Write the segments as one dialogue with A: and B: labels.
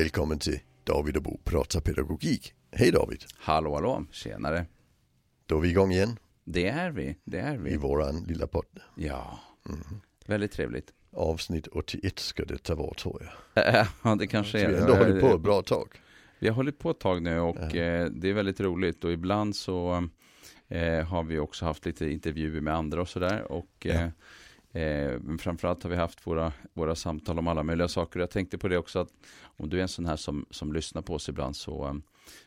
A: välkommen till David och Bo pratar pedagogik. Hej David!
B: Hallå hallå, tjenare.
A: Då är vi igång igen
B: Det är vi, det är vi.
A: i våran lilla podd.
B: Ja,
A: Mm.
B: väldigt trevligt.
A: Avsnitt 81 ska detta vara tror jag.
B: Ja, det kanske
A: Så
B: är
A: vi har ändå hållit på ett bra tag.
B: Vi har hållit på ett tag nu och
A: Ja.
B: eh, det är väldigt roligt och ibland så eh, har vi också haft lite intervjuer med andra och sådär och eh, eh, men framförallt har vi haft våra, våra samtal om alla möjliga saker. Jag tänkte på det också att om du är en sån här som, som lyssnar på oss ibland så,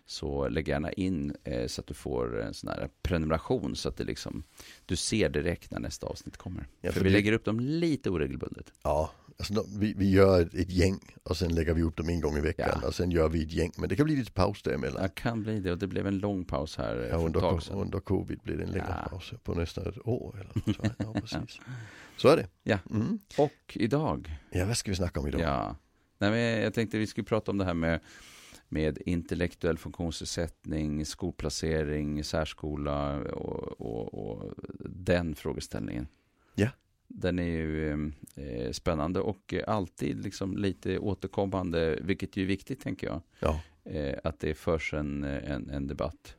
B: så lägg gärna in eh, så att du får en sån här prenumeration så att det liksom, du ser direkt när nästa avsnitt kommer.
A: Ja,
B: för
A: för
B: vi
A: det-
B: lägger upp dem lite oregelbundet.
A: Ja, alltså, vi, vi gör ett, ett gäng och sen lägger vi upp dem en gång i veckan
B: Ja.
A: och sen gör vi ett gäng. Men det kan bli lite paus däremellan.
B: Ja, kan bli det och det blev en lång paus här eh,
A: Ja, under,
B: tag sedan.
A: under covid blir det en längre
B: Ja.
A: paus på nästan ett år. Eller så. Ja, precis. Så är det.
B: Ja.
A: Mm.
B: Och idag,
A: Ja, vad ska vi snacka om idag?
B: ja. Nej, men jag tänkte vi skulle prata om det här med, med intellektuell funktionsnedsättning, skolplacering, särskola och, och, och den frågeställningen.
A: Ja.
B: Den är ju eh, spännande och eh, alltid liksom lite återkommande, vilket ju är viktigt tänker jag.
A: Ja,
B: Eh, att det förs en, en, en debatt.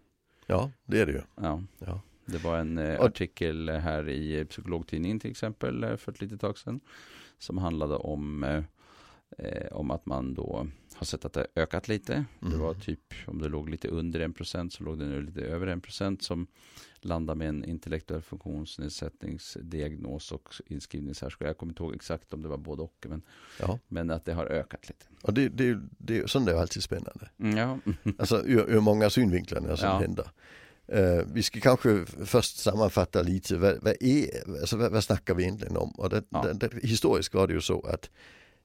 A: ja det är det ju.
B: Ja.
A: Ja.
B: Det var en eh, artikel här i Psykologtidningen till exempel eh, för ett litet tag sedan. Som handlade om, eh, eh, om att man då har sett att det har ökat lite. Det
A: Mm.
B: var typ, om det låg lite under en procent så låg det nu lite över en procent som landar med en intellektuell funktionsnedsättningsdiagnos och inskrivning. Jag kommer inte ihåg exakt om det var både och, men,
A: Ja.
B: men att det har ökat lite.
A: Och det, det, det, sånt är alltid spännande.
B: Mm, ja,
A: Alltså ur, ur många synvinklar när sånt
B: Ja.
A: händer. Eh, vi ska kanske först sammanfatta lite, vad, vad, är, alltså, vad, vad snackar vi egentligen om? Och det,
B: Ja.
A: det, historiskt var det ju så att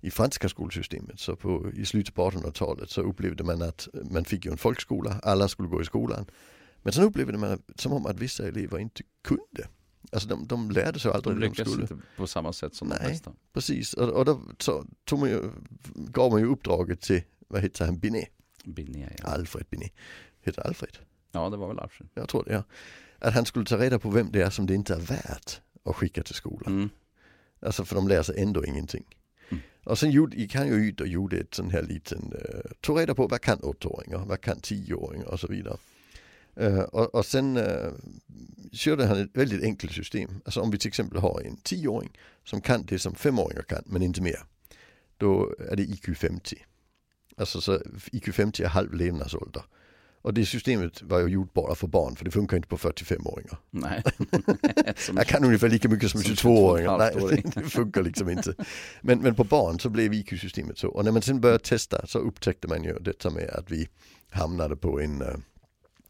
A: i franska skolsystemet, så på, i slutet på 1800-talet så upplevde man att man fick ju en folkskola, alla skulle gå i skolan. Men sen upplevde man som om att vissa elever inte kunde. Alltså de, de lärde sig aldrig
B: de
A: det de
B: lyckas
A: skulle.
B: inte på samma sätt som de
A: Nej.
B: flesta.
A: Precis, och, och då så, tog man ju, gav man ju uppdraget till, vad heter han, Binet?
B: Binär, ja.
A: Alfred Binet. Heter Alfred?
B: ja, det var väl Alfred.
A: Jag tror det ja. Att han skulle ta reda på vem det är som det inte är värt att skicka till skolan.
B: Mm.
A: Alltså för de lär sig ändå ingenting. Och sen gjorde, gick han ju ut och gjorde ett sån här liten, uh, tog reda på vad kan åttaåringar, vad kan tioåringar och så vidare. Uh, och, och sen uh, körde han ett väldigt enkelt system. Alltså om vi till exempel har en tioåring som kan det som femåringar kan men inte mer. Då är det IQ 50. Alltså så IQ 50 är halv levnadsålder. Och det systemet var ju gjort bara för barn för det funkar inte på 45-åringar.
B: Nej. Som-
A: Jag kan ungefär lika mycket som,
B: Som
A: 22-åringar.
B: 22,5-åring.
A: Nej, det funkar liksom inte. Men, men på barn så blev IQ-systemet så. Och när man sen började testa så upptäckte man ju detta med att vi hamnade på en, eh,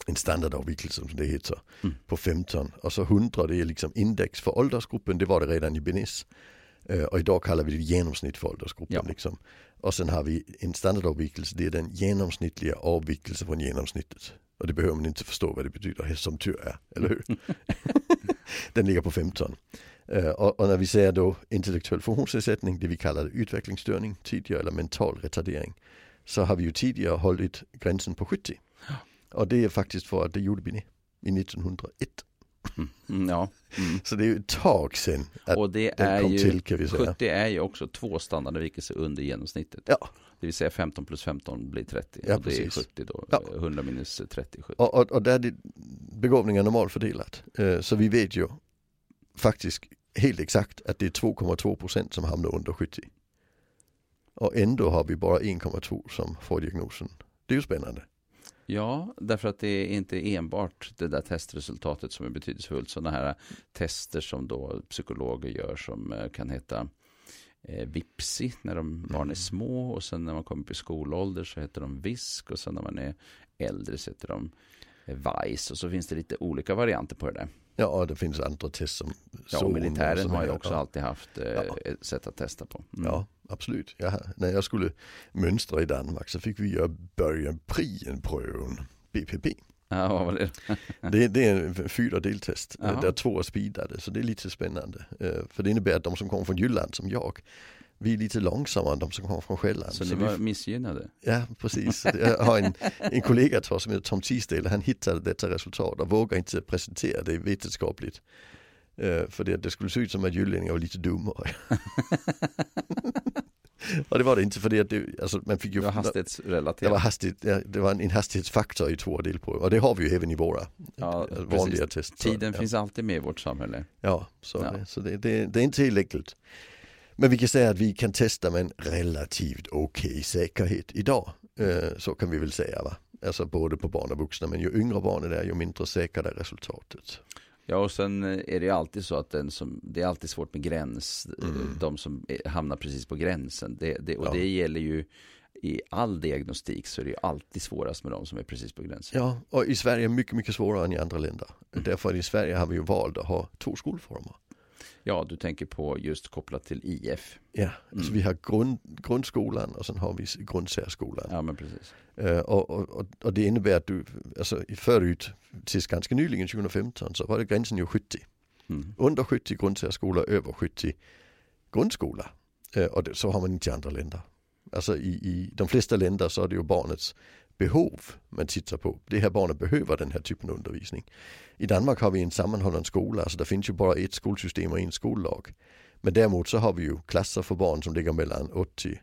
A: en standardavvikelse som det heter.
B: Mm.
A: På 15. Och så 100 det är liksom index för åldersgruppen. Det var det redan i Benes. Eh, Och idag kallar vi det genomsnitt för åldersgruppen.
B: Ja.
A: Liksom. Och sen har vi en standardavvikelse. Det är den genomsnittliga avvikelsen från genomsnittet. Och det behöver man inte förstå vad det betyder som tur är, eller hur? Den ligger på 15. Eh, och, och när vi säger då intellektuell funktionsnedsättning, det vi kallade utvecklingsstörning tidigare, eller mental retardering, så har vi ju tidigare hållit gränsen på 70. Och det är faktiskt för att det gjorde vi i 1901.
B: Mm, ja. Mm.
A: Så det är ju ett tag sedan att
B: Och det
A: den
B: är
A: kom
B: ju,
A: till kan vi säga.
B: 70 är ju också två standardavvikelser under genomsnittet.
A: Ja.
B: Det vill säga 15 plus 15 blir 30.
A: Ja,
B: och det är
A: precis.
B: 70 då.
A: Ja.
B: 100 minus 30, 70.
A: Och, och, och där är det begåvningar normalt fördelat. Eh, Så vi vet ju faktiskt helt exakt att det är 2,2 procent som hamnar under 70. Och ändå har vi bara 1,2 som får diagnosen. Det är ju spännande.
B: Ja, därför att det är inte enbart det där testresultatet som är betydelsefullt. Sådana här tester som då psykologer gör som eh, kan heta eh, Vipsi när de barn är små och sen när man kommer upp i skolålder så heter de VISK och sen när man är äldre så heter de eh, VICE och så finns det lite olika varianter på det där.
A: Ja, det finns andra test som
B: Ja, och militären
A: såna
B: har ju också alltid haft eh,
A: Ja.
B: ett sätt att testa på. Mm.
A: Ja, absolut. Ja, när jag skulle mönstra i Danmark så fick vi göra början prien-pröven, BPP.
B: Ja, vad var det?
A: Det, det är en fyra deltest där två är speedade så det är lite spännande. Eh, För det innebär att de som kommer från Jylland som jag, vi är lite långsammare än de som kommer från Själland.
B: Så
A: Så
B: ni
A: vi
B: var missgynnade?
A: Ja, precis. Jag har en, en kollega tror jag, som heter Tom Tisdale, han hittade detta resultat och vågar inte presentera det vetenskapligt. Eh, för det, det skulle se ut som att jyllänningar var lite dummare. och det var det inte för att det, alltså, man fick ju...
B: Det var hastighetsrelaterat.
A: Det var, hastighet, ja, det var en, en hastighetsfaktor i två delprov och det har vi ju även i våra
B: Ja,
A: eh, vanliga
B: precis.
A: test. Så,
B: Tiden
A: ja.
B: finns alltid med i vårt samhälle.
A: Ja, så. Det, så det, det, det är inte helt enkelt. Men vi kan säga att vi kan testa med en relativt okej säkerhet idag. Eh, så kan vi väl säga va. Alltså både på barn och vuxna men ju yngre barnet är ju mindre säkert är resultatet.
B: Ja och sen eh, är det alltid så att den som, det är alltid svårt med gräns, eh,
A: Mm.
B: de som hamnar precis på gränsen. Det, det, och
A: Ja.
B: det gäller ju i all diagnostik så är det ju alltid svårast med de som är precis på gränsen.
A: Ja, och i Sverige är mycket, mycket svårare än i andra länder. Därför att i Sverige har vi ju valt att ha två skolformer.
B: Ja, du tänker på just kopplat till IF.
A: Ja, alltså
B: Mm.
A: vi har grund, grundskolan och sen har vi grundsärskolan.
B: Ja, men precis.
A: Eh, och, och, och- det innebär att du, alltså förut, tills ganska nyligen 2015 så var det gränsen ju 70.
B: Mm.
A: Under 70 grundsärskola, över 70 grundskola. Eh, och det, så har man inte i andra länder. Alltså i, i de flesta länder så är det ju barnets behov man tittar på. Det här barnet behöver den här typen av undervisning. I Danmark har vi en sammanhållen skola, alltså det finns ju bara ett skolsystem och en skollag. Men däremot så har vi ju klasser för barn som ligger mellan 80,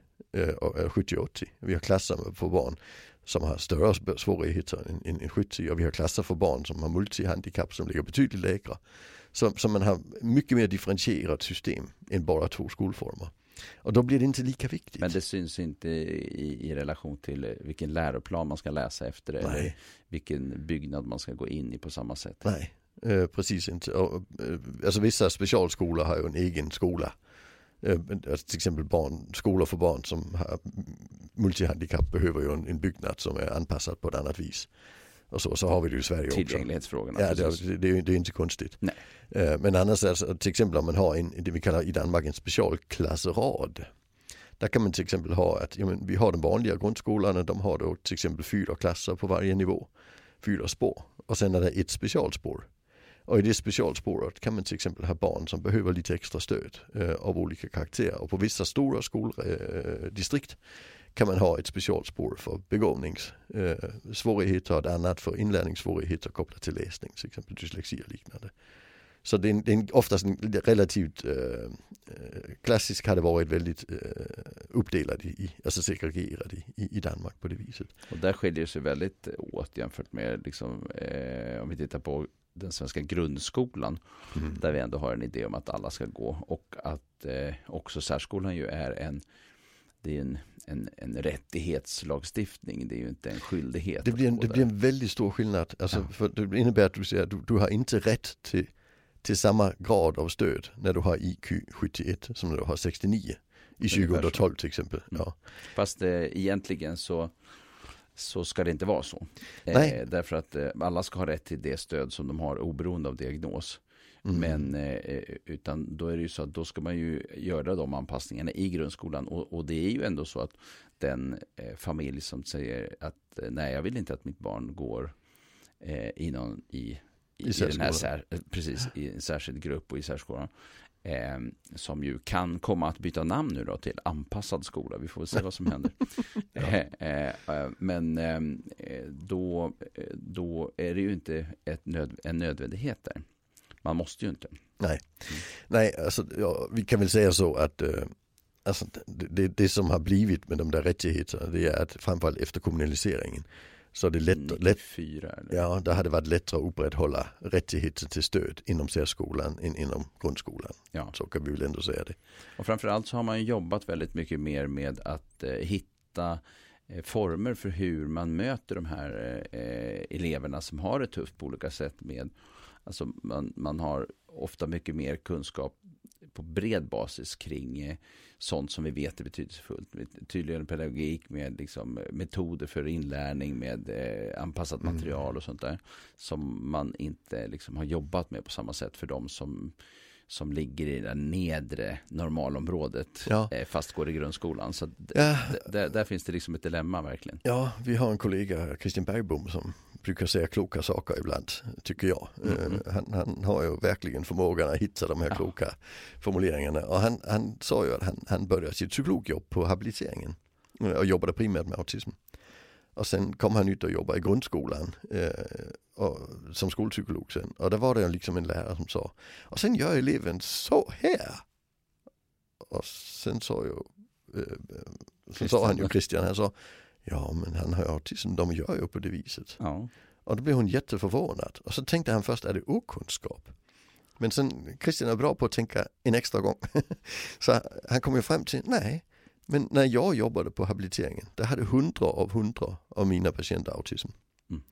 A: och, 70 och 80. Vi har klasser för barn som har större svårigheter än, än, än 70 och vi har klasser för barn som har multihandikapp som ligger betydligt lägre. Så, så man har mycket mer differentierat system än bara två skolformer. Och då blir det inte lika viktigt.
B: Men det syns inte i, i relation till eh, vilken läroplan man ska läsa efter eller
A: Nej.
B: vilken byggnad man ska gå in i på samma sätt.
A: Nej, eh, precis inte. Och, eh, alltså vissa specialskolor har ju en egen skola. Eh, alltså till exempel barn, skolor för barn som har multihandikapp behöver ju en, en byggnad som är anpassad på ett annat vis. Och så, så har vi det ju i Sverige också.
B: Tillgänglighetsfrågorna.
A: Ja, det, det, det är inte konstigt.
B: Nej.
A: Eh, men annars alltså, till exempel om man har en, det vi kallar i Danmark en specialklassrad. Där kan man till exempel ha att ja, men vi har den vanliga grundskolan och de har då till exempel fyra klasser på varje nivå. Fyra spår. Och sen är det ett specialspår. Och i det specialspåret kan man till exempel ha barn som behöver lite extra stöd eh, av olika karaktärer. Och på vissa stora skoldistrikt eh, kan man ha ett specialspår för begåvningssvårigheter eh, och ett annat för inlärningssvårigheter kopplat till läsning, till exempel dyslexi och liknande. Så det är, det är oftast en relativt eh, eh, klassisk har det varit väldigt eh, uppdelad i, alltså segregerad i, i, Danmark på det viset.
B: Och där skiljer det sig väldigt åt jämfört med liksom, eh, om vi tittar på den svenska grundskolan där vi ändå har en idé om att alla ska gå och att eh, också särskolan ju är en det är en, en, en rättighetslagstiftning, det är ju inte en skyldighet.
A: Det blir, en, det blir en väldigt stor skillnad. Alltså,
B: Ja.
A: för det innebär att du säger att du, du har inte rätt till, till samma grad av stöd när du har IQ 71 som när du har 69 i
B: Ungefär så.
A: 2012 till exempel.
B: Mm.
A: Ja.
B: Fast eh, egentligen så, så ska det inte vara så. Eh, därför att eh, alla ska ha rätt till det stöd som de har oberoende av diagnos.
A: Mm.
B: Men eh, utan då är det ju så att då ska man ju göra de anpassningarna i grundskolan. Och, och det är ju ändå så att den eh, familj som säger att eh, nej jag vill inte att mitt barn går eh, i, någon, i, i,
A: I
B: i den här sär, precis, i en särskild grupp och i särskolan. Eh, som ju kan komma att byta namn nu då till anpassad skola. Vi får väl se vad som händer. eh, eh, eh, men eh, då, eh, då är det ju inte nöd, en nödvändighet där. Man måste ju inte.
A: Nej, alltså, ja, vi kan väl säga så att eh, alltså, det, det, det som har blivit med de där rättigheterna det är att framförallt efter kommunaliseringen så är det lätt, lätt
B: 94 eller?
A: Ja, där hade det varit lättare att upprätthålla rättigheter till stöd inom särskolan än inom grundskolan.
B: Ja.
A: Så kan vi väl ändå säga det.
B: Och framförallt så har man jobbat väldigt mycket mer med att eh, hitta eh, former för hur man möter de här eh, eleverna som har det tufft på olika sätt med Alltså man, man har ofta mycket mer kunskap på bred basis kring eh, sånt som vi vet är betydelsefullt. Med Tydligare pedagogik med liksom, eh, metoder för inlärning med eh, anpassat
A: Mm.
B: material och sånt där. Som man inte liksom, har jobbat med på samma sätt för de som som ligger i det nedre normalområdet
A: Ja.
B: fast går i grundskolan. Så
A: Ja,
B: där, där finns det liksom ett dilemma verkligen.
A: ja, vi har en kollega, Christian Bergbom, som brukar säga kloka saker ibland, tycker jag. Eh, Han, han har ju verkligen förmågan att hitta de här
B: Ja.
A: kloka formuleringarna. Och han, han sa ju att han, han började sitt psykologjobb på habiliteringen eh, och jobbade primärt med autism. Och sen kom han ut och jobbade i grundskolan eh, och, som skolpsykolog sen. Och där var det liksom en lärare som sa, och sen gör eleven så här. Och sen sa ju så sa han ju Christian, han sa Ja men han har autism, de gör ju på det viset.
B: Ja.
A: Och då blev hon jätteförvånad. Och så tänkte han först, är det okunskap? Men sen, Christian är bra på att tänka en extra gång. så han kom ju fram till, nej, men när jag jobbade på habiliteringen, där hade hundra av hundra av mina patienter autism.
B: Mm.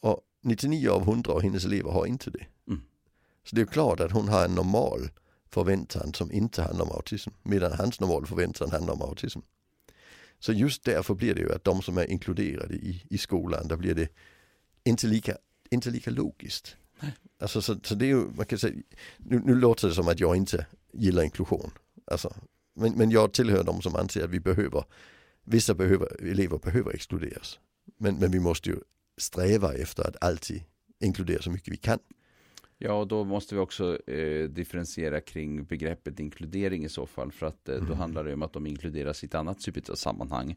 A: Och 99 av 100 av hennes elever har inte det.
B: Mm.
A: Så det är klart att hon har en normal förväntan som inte handlar om autism, medan hans normal förväntan handlar om autism. Så just därför blir det ju att de som är inkluderade i, i skolan, där blir det inte lika, inte lika logiskt. Alltså, så, så det är ju, man kan säga, nu, nu låter det som att jag inte gillar inklusion. Alltså, men, men jag tillhör de som anser att vi behöver, vissa behöver, elever behöver exkluderas. Men, men vi måste ju sträva efter att alltid inkludera så mycket vi kan.
B: Ja, och då måste vi också eh, differentiera kring begreppet inkludering i så fall. För att eh, då
A: Mm.
B: handlar det om att de inkluderas i ett annat typ av sammanhang.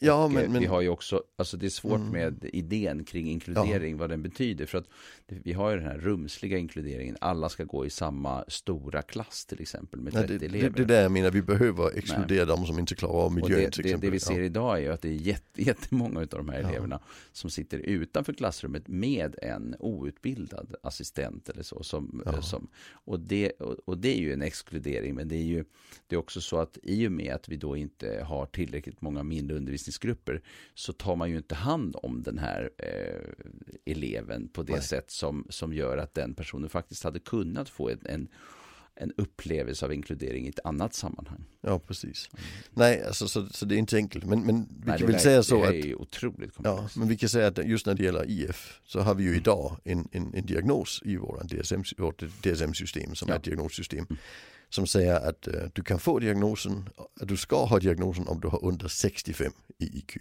A: Ja,
B: Och, eh,
A: men, men
B: Vi har ju också, alltså det är svårt
A: Mm.
B: med idén kring inkludering, vad den betyder. För att det- vi har ju den här rumsliga inkluderingen, alla ska gå i samma stora klass till exempel med 30
A: nej, det, det,
B: elever.
A: det där jag menar, vi behöver exkludera de som inte klarar av miljön
B: det,
A: till
B: det,
A: exempel.
B: det vi ser
A: ja.
B: idag är ju att det är jätte, jättemånga av de här
A: Ja.
B: eleverna som sitter utanför klassrummet med en outbildad assistent eller så. Som,
A: Ja.
B: som, och, det, och, och det är ju en exkludering, men det är ju det är också så att i och med att vi då inte har tillräckligt många mindre undervisningsgrupper så tar man ju inte hand om den här eh, eleven på det
A: Nej.
B: sätt som, som gör att den personen faktiskt hade kunnat få en, en, en upplevelse av inkludering i ett annat sammanhang.
A: Ja, precis. Nej, alltså, så, så det är inte enkelt. Men, men vi
B: Mm. Nej,
A: kan
B: det
A: väl säga så
B: det
A: att
B: är otroligt
A: Ja,
B: komplext.
A: men vi kan säga att just när det gäller IF så har vi ju idag en, en, en diagnos i våran DSM, vårt DSM-system som
B: Ja.
A: är ett diagnossystem.
B: Mm.
A: Som säger att eh, du kan få diagnosen, att du ska ha diagnosen om du har under 65 i IQ.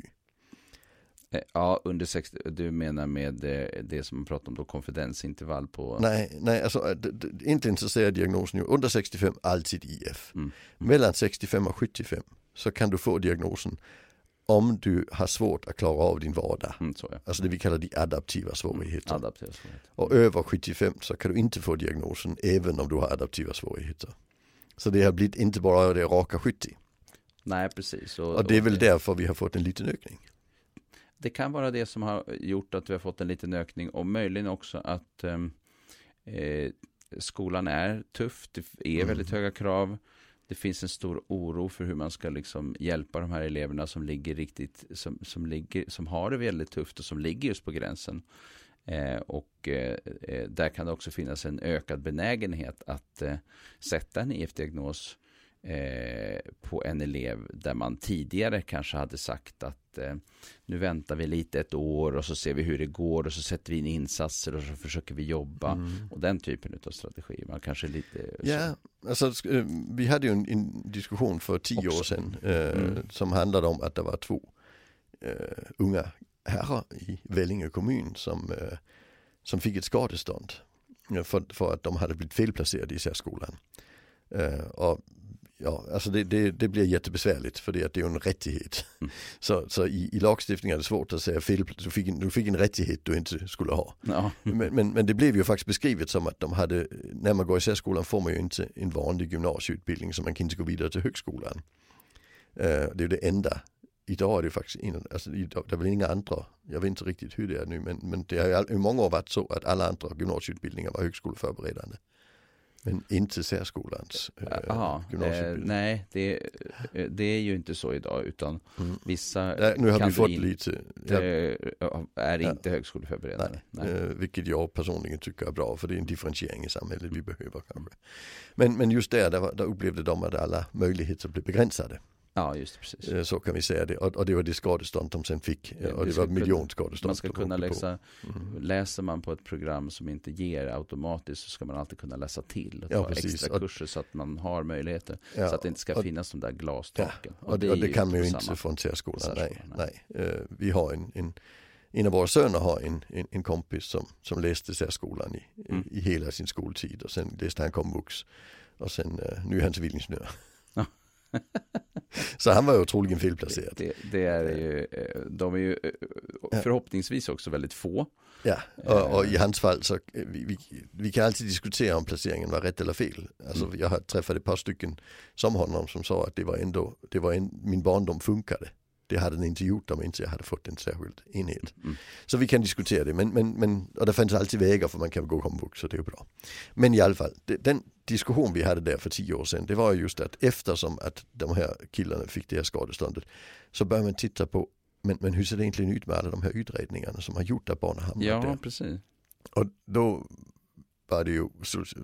B: Eh, Ja, under 60, du menar med eh, det som man pratar om då, konfidensintervall på...
A: Nej, nej alltså d- d- egentligen så säger diagnosen ju under 65 alltid IF.
B: Mm.
A: Mellan 65 och 75 så kan du få diagnosen om du har svårt att klara av din vardag.
B: Mm, så ja.
A: Alltså det vi kallar de adaptiva svårigheter.
B: Adaptiva svårigheter.
A: Och över 75 så kan du inte få diagnosen även om du har adaptiva svårigheter. Så det har blivit inte bara det raka 70.
B: Nej, precis.
A: Och det är väl därför vi har fått en liten ökning.
B: Det kan vara det som har gjort att vi har fått en liten ökning och möjligen också att ehm, eh, skolan är tuff, det är
A: Mm.
B: väldigt höga krav. Det finns en stor oro för hur man ska liksom hjälpa de här eleverna som ligger riktigt, som, som, ligger, som har det väldigt tufft och som ligger just på gränsen. Eh, och eh, eh, där kan det också finnas en ökad benägenhet att eh, sätta en IF-diagnos eh, på en elev där man tidigare kanske hade sagt att eh, nu väntar vi lite ett år och så ser vi hur det går och så sätter vi in insatser och så försöker vi jobba
A: Mm.
B: och den typen av strategi. Man kanske lite
A: Ja, alltså sk- eh, vi hade ju en, en diskussion för tio år
B: Också.
A: sedan eh,
B: Mm.
A: som handlade om att det var två unga herrar i Vellinge kommun som, eh, som fick ett skadestånd eh, för, för att de hade blivit felplacerade i särskolan. Och ja, alltså det, det, det blir jättebesvärligt för det, att det är ju en rättighet.
B: Mm.
A: Så, så i, i lagstiftningen är det svårt att säga fel, du fick, en, du fick en rättighet du inte skulle ha.
B: Ja,
A: Men, men, men det blev ju faktiskt beskrivet som att de hade, när man går i särskolan får man ju inte en vanlig gymnasieutbildning så man kan inte gå vidare till högskolan. Eh, det är ju det enda. Idag är det faktiskt, in, alltså, det är väl inga andra, jag vet inte riktigt hur det är nu, men, men det har ju i många år varit så att alla andra gymnasieutbildningar var högskoleförberedande. Men inte särskolans eh,
B: Aha, eh,
A: gymnasieutbildning.
B: nej, det, eh, det är ju inte så idag utan
A: Mm.
B: vissa
A: Där, nu har vi fått
B: in-
A: lite, ja,
B: eh, är
A: Ja.
B: inte högskoleförberedande.
A: Nej,
B: Nej.
A: Eh, vilket jag personligen tycker är bra för det är en differentiering i samhället vi behöver kanske. Men, men just där, där, där upplevde de att alla möjligheter blev begränsade.
B: Ja, just precis.
A: Eh, så kan vi säga det. Och, och det var det skadestånd de sen fick.
B: Ja,
A: Eh, och
B: det
A: var miljonskadestånd.
B: Man ska kunna läsa,
A: Mm.
B: läser man på ett program som inte ger automatiskt så ska man alltid kunna läsa till och
A: Ja,
B: ta
A: precis.
B: extra
A: Och-
B: kurser så att man har möjligheter.
A: Ja,
B: så att det inte ska
A: och-
B: finnas de där glastaken.
A: Och det, och det kan man ju inte från särskolan. Nej,
B: särskolan,
A: nej. Eh, vi har en, en, en av våra söner har en, en, en kompis som, som läste särskolan i,
B: Mm.
A: i, hela sin skoltid och sen läste han komvux. Och sen, nu är han civilingenjör. Så han var ju troligen felplacerad.
B: Det, det är ju, eh, de är ju eh, förhoppningsvis också väldigt få.
A: Ja, och, och, i hans fall så vi, vi, vi, kan alltid diskutera om placeringen var rätt eller fel. Alltså, mm. Jag har träffat ett par stycken som honom som sa att det var ändå, det var en, min barndom funkade. Det hade den inte gjort om inte jag hade fått en särskild enhet. Mm. Så vi kan diskutera det, men, men, men, och det fanns alltid vägar för man kan gå komvux så det är bra. Men i alla fall, den diskussion vi hade där för tio år sedan, det var just att eftersom att de här killarna fick det här skadeståndet så började man titta på men, men hur ser det egentligen ut med alla de här utredningarna som har gjort att barnen hamnat
B: ja,
A: där?
B: Precis.
A: Och då var det ju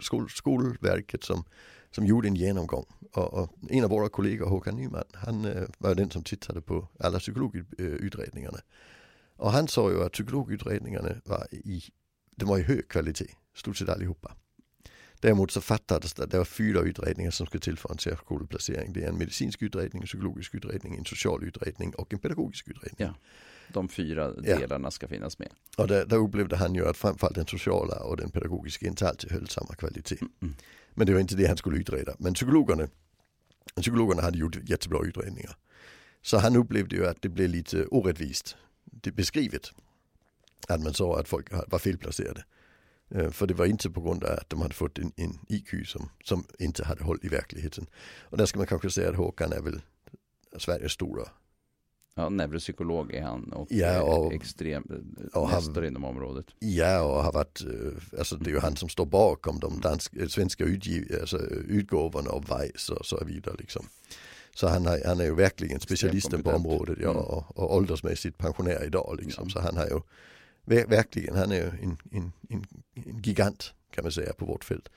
A: skol, Skolverket som, som gjorde en genomgång. Och, och, en av våra kollegor, Håkan Nyman, han eh, var den som tittade på alla psykologutredningarna. Och han sa ju att psykologutredningarna var i, de var i hög kvalitet, stort sett allihopa. Däremot så fattades det, det var fyra utredningar som skulle till för en särskoleplacering. Det är en medicinsk utredning, en psykologisk utredning, en social utredning och en pedagogisk utredning.
B: Ja, de fyra delarna ja. ska finnas med.
A: Och där, där upplevde han ju att framförallt den sociala och den pedagogiska inte alltid höll samma kvalitet. Mm, mm. Men det var inte det han skulle utreda. Men psykologerna, psykologerna hade gjort jättebra utredningar. Så han upplevde ju att det blev lite orättvist det beskrivet. Att man sa att folk var felplacerade. Eh, för det var inte på grund av att de hade fått en, en IQ som, som inte hade håll i verkligheten. Och där ska man kanske säga att Håkan är väl Sveriges stora
B: Ja, neuropsykolog är han och, ja, och extrem och mästare inom området.
A: Ja, och har varit, eh, alltså det är ju han som står bakom de danska, svenska utgiv, alltså, utgåvorna av Weiss och så vidare liksom. Så han, har, han är ju verkligen specialisten på området ja, mm. och, och åldersmässigt pensionär idag liksom. Mm. Så han har ju verkligen, han är ju en, en, en, en, gigant kan man säga på vårt fält.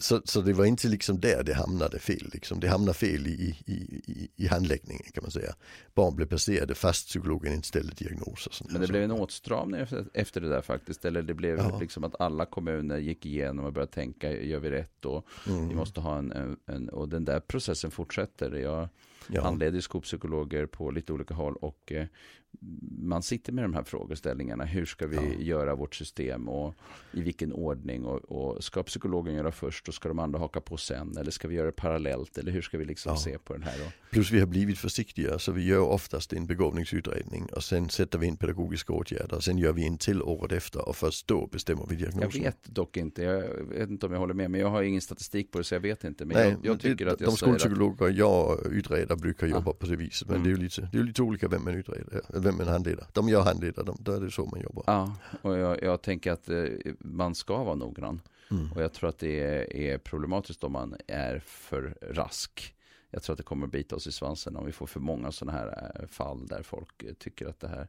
A: Så, så det var inte liksom där det hamnade fel. Liksom. Det hamnade fel i, i, i, i handläggningen kan man säga. Barn blev placerade fast psykologen inte ställde diagnoser.
B: Men det blev en åtstramning efter, efter det där faktiskt. Eller det blev ja. liksom att alla kommuner gick igenom och började tänka, gör vi rätt? Och mm. vi måste ha en, en, en, och den där processen fortsätter. Jag ja. handleder skolpsykologer på lite olika håll och eh, man sitter med de här frågeställningarna. Hur ska vi ja. göra vårt system och i vilken ordning? Och, och, ska psykologen göra först och ska de andra haka på sen? Eller ska vi göra det parallellt? Eller hur ska vi liksom ja. se på den här? Då?
A: Plus vi har blivit försiktiga så vi gör oftast en begåvningsutredning och sen sätter vi in pedagogiska åtgärder. Och sen gör vi en till året efter och först då bestämmer vi diagnosen.
B: Jag vet dock inte, jag vet inte om jag håller med, men jag har ingen statistik på det så jag vet inte. Men Nej, jag, jag tycker
A: det,
B: att jag
A: De skolpsykologer att... jag utreder brukar jobba på det viset. Men mm. det är ju lite, det är lite olika vem man utreder vem man handleder. De jag handleder, de, då är det så man jobbar.
B: Ja, och jag, jag tänker att eh, man ska vara noggrann. Mm. Och jag tror att det är, är, problematiskt om man är för rask. Jag tror att det kommer att bita oss i svansen om vi får för många sådana här eh, fall där folk tycker att det här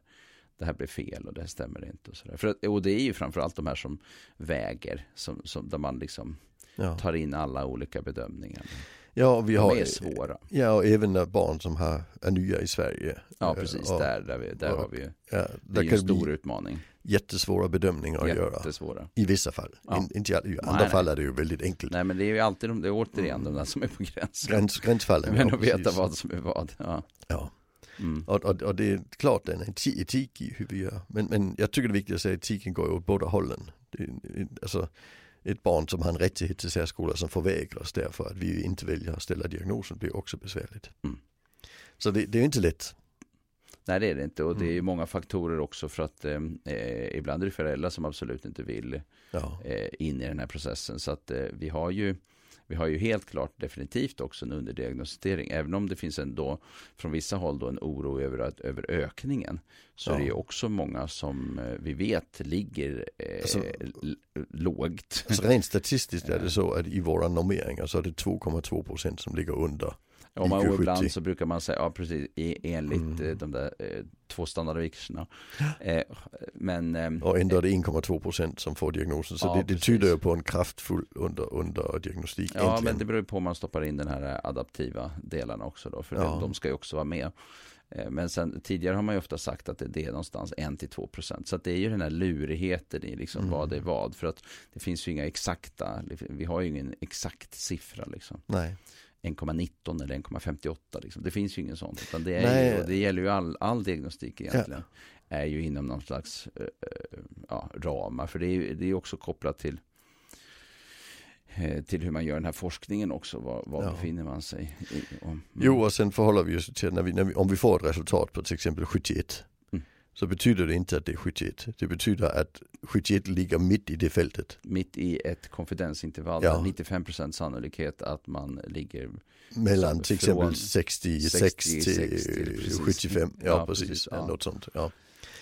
B: det här blir fel och det här stämmer inte. Och, så där. För, och det är ju framförallt de här som väger, som, som, där man liksom ja. tar in alla olika bedömningar.
A: Ja, vi
B: de
A: har,
B: är svåra.
A: Ja, och även barn som har, är nya i Sverige.
B: Ja, precis. Och, där där, vi, där och, har vi ja, Det är ju en stor utmaning.
A: Jättesvåra bedömningar
B: Jättesvåra.
A: att göra. I vissa fall. Ja. In, inte i andra nej, fall är det ju väldigt enkelt.
B: Nej, men det är ju alltid de, det är återigen mm. de där som är på gränsen.
A: Gräns, gränsfallen.
B: Men ja, att veta vad som är vad. Ja.
A: ja. Mm. Och, och, och, det är klart det är en etik i hur vi gör. Men, men jag tycker det är viktigt att säga att etiken går åt båda hållen. Det, alltså, ett barn som har en rättighet till särskola som förvägras därför att vi inte väljer att ställa diagnosen blir också besvärligt. Mm. Så det, det, är inte lätt.
B: Nej det är det inte och det är mm. många faktorer också för att eh, ibland är det föräldrar som absolut inte vill ja. eh, in i den här processen. Så att eh, vi har ju vi har ju helt klart definitivt också en underdiagnostisering. Även om det finns ändå från vissa håll då en oro över, att, över ökningen. Så ja. är det ju också många som eh, vi vet ligger eh, alltså, lågt.
A: Alltså rent statistiskt är det så att i våra normeringar så är det 2,2 procent som ligger under
B: om man, och ibland så brukar man säga, ja precis, enligt mm. Eh, de där eh, två standardvikerna. Eh, men, eh,
A: och ändå är det 1,2 procent som får diagnosen. Så ja, det, det tyder ju på en kraftfull under, under diagnostik.
B: Ja, äntligen. men det beror på om man stoppar in den här adaptiva delarna också då. För ja. de ska ju också vara med. Men sen, tidigare har man ju ofta sagt att det är någonstans 1-2 procent. Så det är ju den här lurigheten i liksom mm. vad är vad. För att det finns ju inga exakta, vi har ju ingen exakt siffra liksom.
A: Nej.
B: 1,19 eller 1,58 liksom. Det finns ju ingen sånt. Utan det, är ju, det gäller ju all, all diagnostik egentligen. Ja. Är ju inom någon slags uh, ja, ramar. För det är det är också kopplat till eh, till hur man gör den här forskningen också. Var, var
A: Ja.
B: befinner man sig? I, om,
A: Jo, och sen förhåller vi oss till när vi, när vi, om vi får ett resultat på till exempel 71
B: Mm.
A: Så betyder det inte att det är 71. Det betyder att 71 ligger mitt i det fältet.
B: Mitt i ett konfidensintervall,
A: Ja.
B: där 95% sannolikhet att man ligger
A: Mellan till exempel 66
B: 66
A: till
B: till precis.
A: 75. Ja,
B: Ja,
A: precis.
B: precis,
A: Ja. Något sånt. Ja.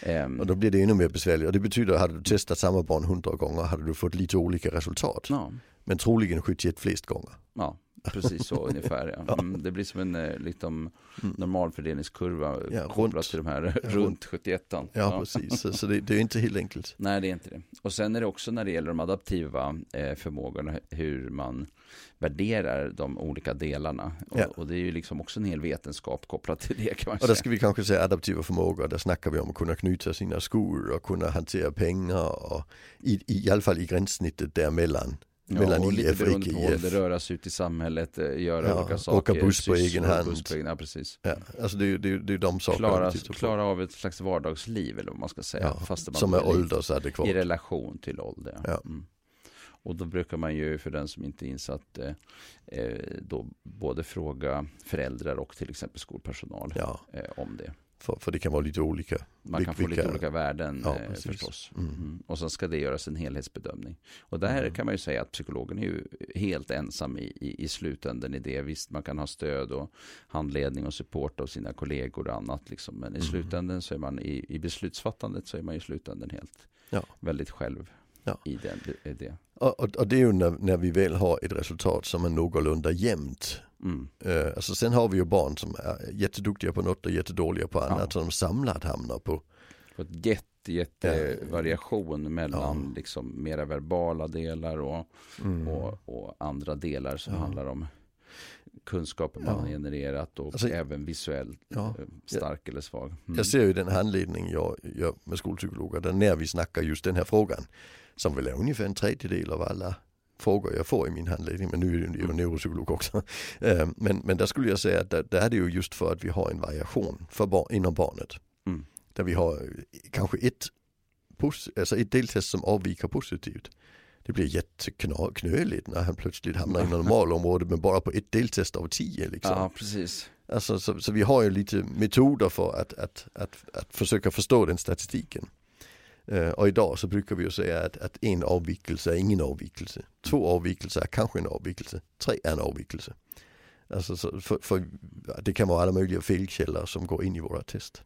B: ehm,
A: Och då blir det ännu mer besvärligt. Och det betyder att hade du testat samma barn 100 gånger hade du fått lite olika resultat.
B: ja,
A: Men troligen 71 flest gånger.
B: ja, precis så ungefär. Ja. Mm, det blir som en eh, liksom, normalfördelningskurva
A: Ja,
B: kopplat
A: runt.
B: till de här
A: Ja,
B: runt 71
A: Ja, precis. Så, så det, det är inte helt enkelt.
B: Nej, det är inte det. Och sen är det också när det gäller de adaptiva eh, förmågorna hur man värderar de olika delarna. Och,
A: Ja.
B: och det är ju liksom också en hel vetenskap kopplat till det kan man
A: Och där
B: säga.
A: ska vi kanske säga adaptiva förmågor. Där snackar vi om att kunna knyta sina skor och kunna hantera pengar och i, i alla fall i gränssnittet däremellan. Mellan
B: och lite
A: IF och
B: beroende på
A: icke-IF.
B: ålder, röra sig ut i samhället, eh, göra
A: Ja,
B: olika
A: åka
B: saker.
A: buss på egen hand.
B: Buss på egen, ja, precis.
A: Ja, alltså det, är ju- det, är det är de sakerna
B: Klara,
A: på.
B: klara av ett slags vardagsliv eller vad man ska säga.
A: Ja,
B: fast man
A: som är åldersadekvat.
B: I relation till ålder.
A: Ja.
B: Mm. Och då brukar man ju, för den som inte är insatt, eh, eh, då både fråga föräldrar och till exempel skolpersonal
A: Ja,
B: eh, om det.
A: För, för det kan vara lite olika.
B: Man kan få lite
A: vilka-
B: olika värden
A: Ja,
B: eh, förstås.
A: Mm.
B: Mm. Och sen ska det göras en helhetsbedömning. Och där
A: Mm.
B: kan man ju säga att psykologen är ju helt ensam i, i, i slutändan i det. Visst, man kan ha stöd och handledning och support av sina kollegor och annat. Liksom. Men i
A: Mm.
B: slutändan så är man i, i beslutsfattandet så är man i slutändan helt
A: Ja.
B: väldigt själv
A: Ja.
B: i, den, i det.
A: Och, och, och det är ju när, när vi väl har ett resultat som är någorlunda jämnt.
B: Mm.
A: Uh, alltså sen har vi ju barn som är jätteduktiga på något och jättedåliga på annat.
B: Ja.
A: De samlat hamnar på.
B: På ett jätte, jätte
A: Ja.
B: variation mellan
A: Ja.
B: liksom mera verbala delar och,
A: Mm.
B: och, och andra delar som
A: Ja.
B: handlar om kunskaper man
A: Ja.
B: genererat och
A: Alltså-
B: även visuellt
A: Ja.
B: eh, stark eller svag. Mm.
A: Jag ser ju den handledning jag gör med skolpsykologer där när vi snackar just den här frågan som väl är ungefär en tredjedel av alla frågor jag får i min handledning, men nu är jag ju neuropsykolog också. Eh, men, men där skulle jag säga att där, där är det ju just för att vi har en variation för bar, inom barnet.
B: Mm.
A: Där vi har eh, kanske ett, alltså ett deltest som avviker positivt. Det blir jätteknöligt när han plötsligt hamnar i normalområdet men bara på ett deltest av tio. Liksom.
B: Ja, precis.
A: Alltså, så, så vi har ju lite metoder för att, att, att, att försöka förstå den statistiken. Eh, och idag så brukar vi ju säga att, att en avvikelse är ingen avvikelse. Två avvikelser är kanske en avvikelse. Tre är en avvikelse. Alltså, så, för, för det kan vara alla möjliga felkällor som går in i våra test.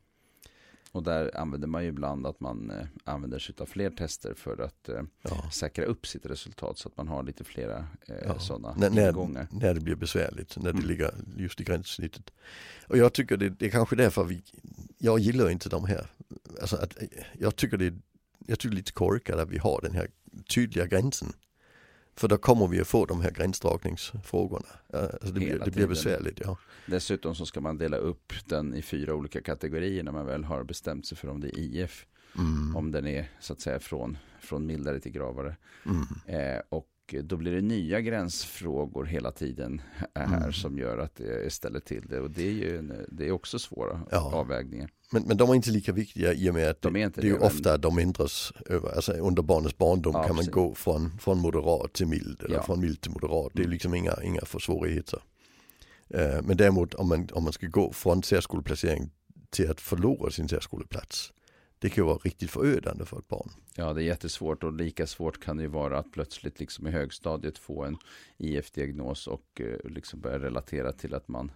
B: Och där använder man ju ibland att man eh, använder sig av fler tester för att eh,
A: Ja.
B: säkra upp sitt resultat så att man har lite flera eh,
A: Ja.
B: sådana
A: När, när,
B: ingångar.
A: när det blir besvärligt, när det
B: Mm.
A: ligger just i gränssnittet. Och jag tycker det, det är kanske därför vi, jag gillar inte de här, alltså att, jag tycker det, jag tycker lite korkat att vi har den här tydliga gränsen. För då kommer vi att få de här gränsdragningsfrågorna. Alltså det, blir, det blir besvärligt. Ja.
B: Dessutom så ska man dela upp den i fyra olika kategorier när man väl har bestämt sig för om det är IF.
A: Mm.
B: Om den är så att säga från, från mildare till gravare.
A: Mm.
B: Eh, och då blir det nya gränsfrågor hela tiden här
A: Mm.
B: som gör att det ställer till det. Och det är ju en, det är också svåra
A: Ja.
B: avvägningar.
A: Men, men de är inte lika viktiga i och med att
B: De
A: det, det är ju ofta de ändras över, alltså under barnets barndom
B: Ja,
A: kan man gå från, från moderat till mild eller
B: Ja.
A: från mild till moderat. Det är
B: Mm.
A: liksom inga, inga för svårigheter. Eh, men däremot om man, om man ska gå från särskoleplacering till att förlora sin särskoleplats. Det kan ju vara riktigt förödande för ett barn.
B: Ja, det är jättesvårt och lika svårt kan det ju vara att plötsligt liksom i högstadiet få en IF-diagnos och eh, liksom börja relatera till att man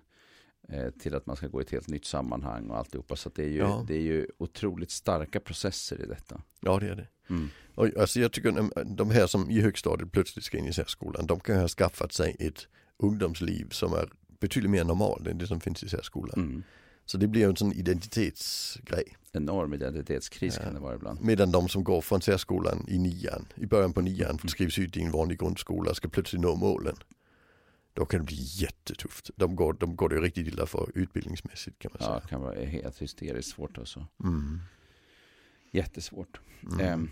B: eh, till att man ska gå i ett helt nytt sammanhang och alltihopa. Så det, är ju,
A: Ja.
B: det är ju otroligt starka processer i detta.
A: Ja det är det.
B: Mm.
A: Och, alltså jag tycker de här som i högstadiet plötsligt ska in i särskolan, de kan ha skaffat sig ett ungdomsliv som är betydligt mer normalt än det som finns i särskolan.
B: Mm.
A: Så det blir en sån identitetsgrej.
B: Enorm identitetskris
A: Ja.
B: kan det vara ibland.
A: Medan de som går från särskolan i nian, i början på nian, skrivs ut i en vanlig grundskola, ska plötsligt nå målen. Då kan det bli jättetufft. De går, de går det ju riktigt illa för utbildningsmässigt kan man
B: Ja,
A: säga.
B: det kan vara helt hysteriskt svårt alltså.
A: Mm.
B: Jättesvårt.
A: Mm.
B: Ehm,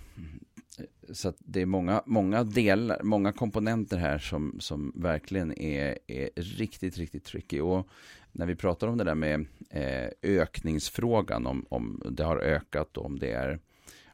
B: så det är många, många delar, många komponenter här som, som verkligen är, är riktigt, riktigt tricky. Och när vi pratar om det där med eh, ökningsfrågan, om, om det har ökat och om det är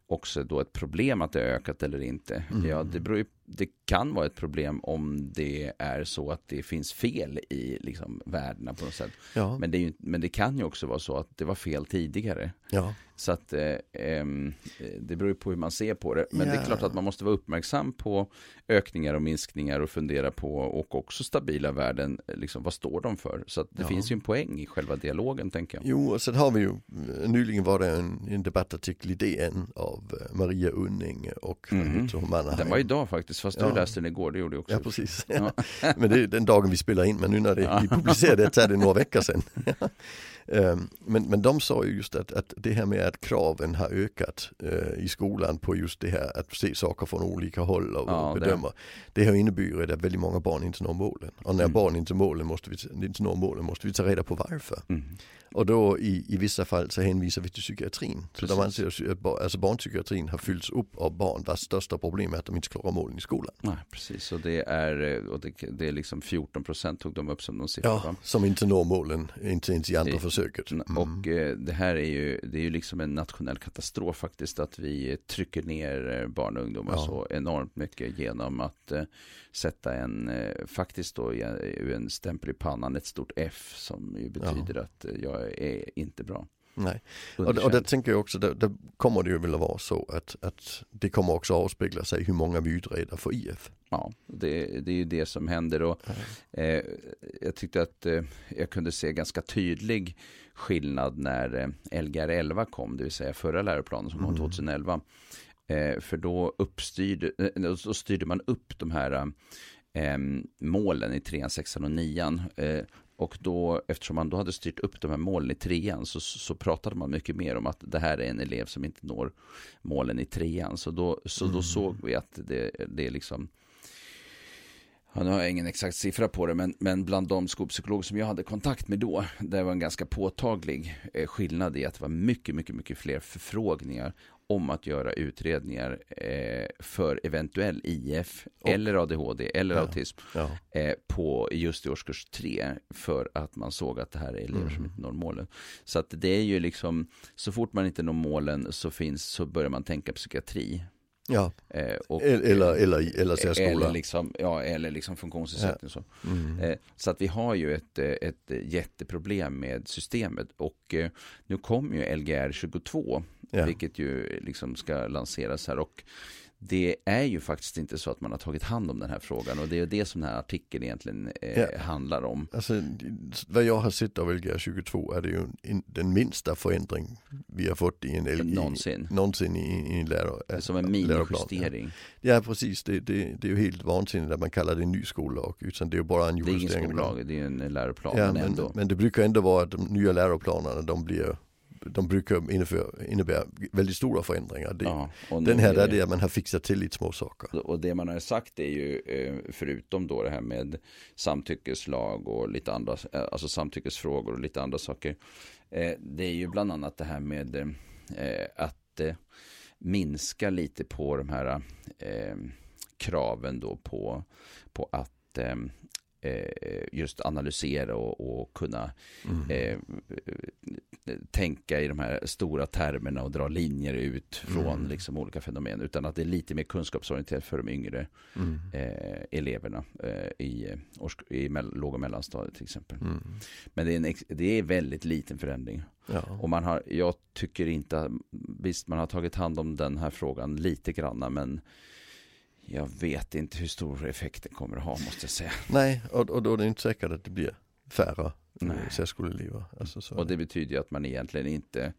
B: också då ett problem att det har ökat eller inte.
A: Mm.
B: Ja, det beror ju det kan vara ett problem om det är så att det finns fel i liksom, värdena på något sätt.
A: Ja.
B: Men, det ju, men det kan ju också vara så att det var fel tidigare.
A: ja.
B: Så att eh, ehm, det beror på hur man ser på det. Men det är
A: Ja.
B: klart att man måste vara uppmärksam på ökningar och minskningar och fundera på och också stabila värden. Liksom, vad står de för? Så att det
A: Ja.
B: finns ju en poäng i själva dialogen tänker jag.
A: Jo, och sen har vi ju, eh, nyligen var det en, en debattartikel i DN av eh, Maria Unning och mm. Mannerheim.
B: Den var idag faktiskt, fast du
A: Ja.
B: läste den igår, det gjorde jag också.
A: Ja, precis.
B: Ja.
A: men det är den dagen vi spelar in, men nu när det,
B: Ja.
A: vi publicerar det så är det några veckor sedan. Ehm, men, men de sa ju just att, att det här med att kraven har ökat eh, i skolan på just det här att se saker från olika håll och,
B: Ja,
A: och
B: det-
A: bedöma. Det. har inneburit att väldigt många barn inte når målen. Och när
B: Mm.
A: barn inte, målen måste vi, inte når målen måste vi ta reda på varför.
B: Mm.
A: Och då i, i vissa fall så hänvisar vi till psykiatrin. Så de
B: Precis.
A: anser att alltså barnpsykiatrin har fyllts upp av barn vars största problem är att de inte klarar målen i skolan.
B: Nej, precis. Och det är, eh, och det, det är liksom 14 procent tog de upp som de siffror.
A: Ja, som inte når målen, inte ens i andra
B: I-
A: försöket. Mm.
B: Och eh, det här är ju, det är ju liksom en nationell katastrof faktiskt att vi eh, trycker ner barn och ungdomar
A: Ja.
B: så enormt mycket genom att sätta en, faktiskt då en, stämpel i pannan, ett stort F som ju betyder att eh, jag är inte bra.
A: Nej. Och, och
B: Underkänd.
A: det tänker jag också, det, det kommer det ju vilja vara så att, att det kommer också avspegla sig hur många vi utreder för IF.
B: Ja, det, det är ju det som händer och eh, jag tyckte att eh, jag kunde se ganska tydlig skillnad när eh, Lgr 11 kom, det vill säga förra läroplanen som kom
A: Mm.
B: 2011. Eh, för då uppstyrde, eh, då styrde man upp de här eh, målen i trean, sexan och nian. Och då, eftersom man då hade styrt upp de här målen i trean så, så pratade man mycket mer om att det här är en elev som inte når målen i trean. Så då, så då
A: Mm.
B: såg vi att det, det är liksom Ja, nu har jag ingen exakt siffra på det, men, men bland de skolpsykologer som jag hade kontakt med då, det var en ganska påtaglig eh, skillnad i att det var mycket, mycket, mycket fler förfrågningar om att göra utredningar eh, för eventuell IF
A: Och-
B: eller ADHD eller
A: Ja.
B: autism
A: Ja.
B: eh, på just i årskurs tre för att man såg att det här är elever som
A: Mm.
B: inte når målen. Så att det är ju liksom, så fort man inte når målen så finns, så börjar man tänka psykiatri.
A: Ja.
B: Eh, och,
A: Eller, eller, eller, eller särskola.
B: eller liksom, ja, eller liksom funktionsnedsättning. Så.
A: Mm.
B: Eh, så att vi har ju ett, eh, ett jätteproblem med systemet och eh, nu kommer ju Lgr 22,
A: ja.
B: vilket ju liksom ska lanseras här och det är ju faktiskt inte så att man har tagit hand om den här frågan och det är det som den här artikeln egentligen eh,
A: Ja.
B: handlar om.
A: Alltså, vad jag har sett av Lgr 22 är det ju den minsta förändring vi har fått i en LG,
B: Någonsin.
A: någonsin i, i en läro,
B: Det är som en
A: läroplan.
B: minijustering.
A: Ja precis, det, det, det är ju helt vansinnigt att man kallar det en ny skollag. Utan det är ju bara en
B: Det är ingen
A: justering.
B: skollag, det är en läroplan,
A: Ja,
B: men
A: men, men det brukar ändå vara att de nya läroplanerna de blir de brukar innebära, innebära väldigt stora förändringar. Det,
B: ja,
A: den här
B: är det-
A: man har fixat till lite små saker.
B: Och det man har sagt är ju, eh, förutom då det här med samtyckeslag och lite andra, eh, alltså samtyckesfrågor och lite andra saker. eh, Det är ju bland annat det här med att minska lite på de här kraven då på, på att just analysera och, och kunna
A: Mm.
B: eh, tänka i de här stora termerna och dra linjer ut från
A: Mm.
B: liksom olika fenomen. Utan att det är lite mer kunskapsorienterat för de yngre
A: Mm.
B: eh, eleverna eh, i, eh, i låg och mellanstadiet till exempel.
A: Mm.
B: Men det är, en det är väldigt liten förändring.
A: Ja.
B: Och man har, jag tycker inte, visst man har tagit hand om den här frågan lite granna men jag vet inte hur stor effekt den kommer att ha måste jag säga.
A: Nej, och, och då är det inte säkert att det blir färre
B: Nej.
A: eh, särskoleelever. Alltså, så.
B: Och det betyder ju att man egentligen inte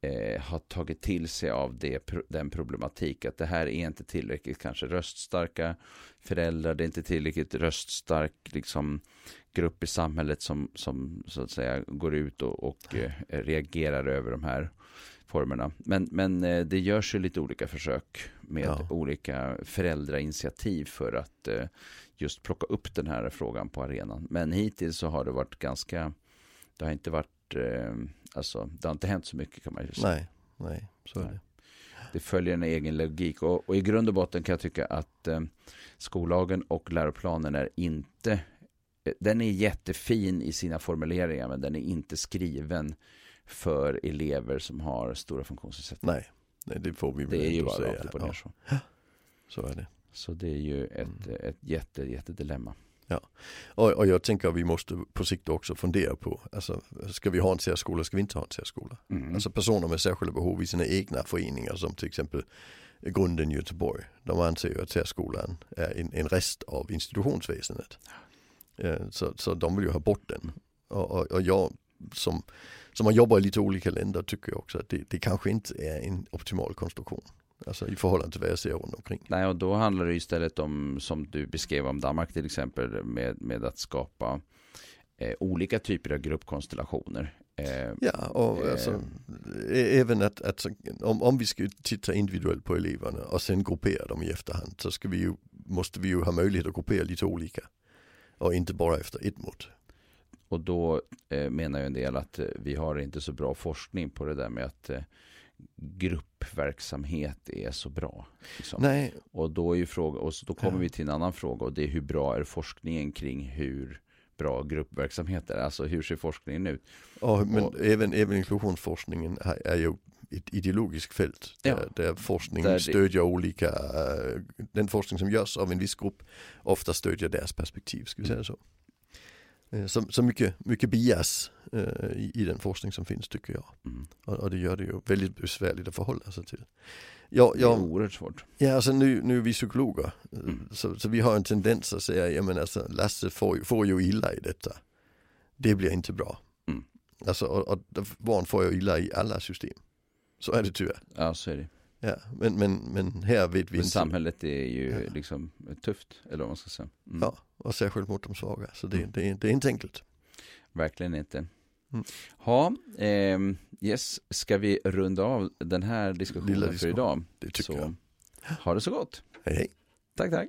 B: eh, har tagit till sig av det, den problematik att det här är inte tillräckligt kanske röststarka föräldrar, det är inte tillräckligt röststark liksom, grupp i samhället som, som så att säga går ut och, och eh, reagerar över de här formerna. Men, men eh, det görs ju lite olika försök med
A: Ja.
B: olika föräldrainitiativ för att eh, just plocka upp den här frågan på arenan. Men hittills så har det varit ganska, det har inte varit, eh, alltså det har inte hänt så mycket kan man ju säga.
A: Nej, nej, så är det.
B: Det följer en egen logik och, och i grund och botten kan jag tycka att skollagen och läroplanen är inte, den är jättefin i sina formuleringar men den är inte skriven för elever som har stora funktionsnedsättningar.
A: Nej, nej, det får vi väl
B: Det är ju bara
A: säga.
B: rakt upp och
A: Ja,
B: ner så.
A: så är det.
B: Så det är ju ett, mm. ett jätte, jättedilemma.
A: Ja, och, och, jag tänker att vi måste på sikt också fundera på, alltså, ska vi ha en särskola, ska vi inte ha en särskola? Mm. Alltså personer med särskilda behov i sina egna föreningar som till exempel Grunden Göteborg, de anser ju att särskolan är en, en rest av institutionsväsendet. Eh, så, så de vill ju ha bort den. Och, och, och jag som, som har jobbat i lite olika länder tycker också att det, det kanske inte är en optimal konstruktion. Alltså i förhållande till vad jag ser runt omkring.
B: Nej, och då handlar det istället om, som du beskrev om Danmark till exempel, med, med att skapa eh, olika typer av gruppkonstellationer.
A: Eh, ja, och eh, alltså, även att, att om, om vi ska titta individuellt på eleverna och sen gruppera dem i efterhand så ska vi ju, måste vi ju ha möjlighet att gruppera lite olika. Och inte bara efter ett mått.
B: Och då eh, menar ju en del att eh, vi har inte så bra forskning på det där med att eh, gruppverksamhet är så bra. Liksom.
A: Nej.
B: Och då är ju fråga, och så då kommer ja. vi till en annan fråga och det är hur bra är forskningen kring hur bra gruppverksamhet är? Alltså hur ser forskningen ut?
A: Ja, men och, även, även inklusionsforskningen är ju ett ideologiskt fält. Där, ja, där forskning där stödjer olika, uh, den forskning som görs av en viss grupp ofta stödjer deras perspektiv, ska vi säga så. Eh, så, så mycket, mycket bias eh, i, i, den forskning som finns tycker jag. Mm. Och, och, det gör det ju väldigt besvärligt att förhålla sig till.
B: Ja, ja, det är oerhört svårt.
A: Ja, alltså nu, nu är vi psykologer. Eh, mm. Så, så vi har en tendens att säga, ja men alltså Lasse får, får ju illa i detta. Det blir inte bra. Mm. Alltså, och, och barn får ju illa i alla system. Så är det tyvärr.
B: Ja, så är det.
A: Ja, men, men, men här vet vi
B: Men samhället är ju ja. liksom tufft, eller vad man ska säga.
A: Mm. Ja, och särskilt mot de svaga, så det, mm. det, det är inte enkelt.
B: Verkligen inte. Mm. Eh, yes, ska vi runda av den här diskussionen Lilla för idag?
A: Det tycker så, jag.
B: Ha det så gott.
A: Hej, hej.
B: Tack, tack.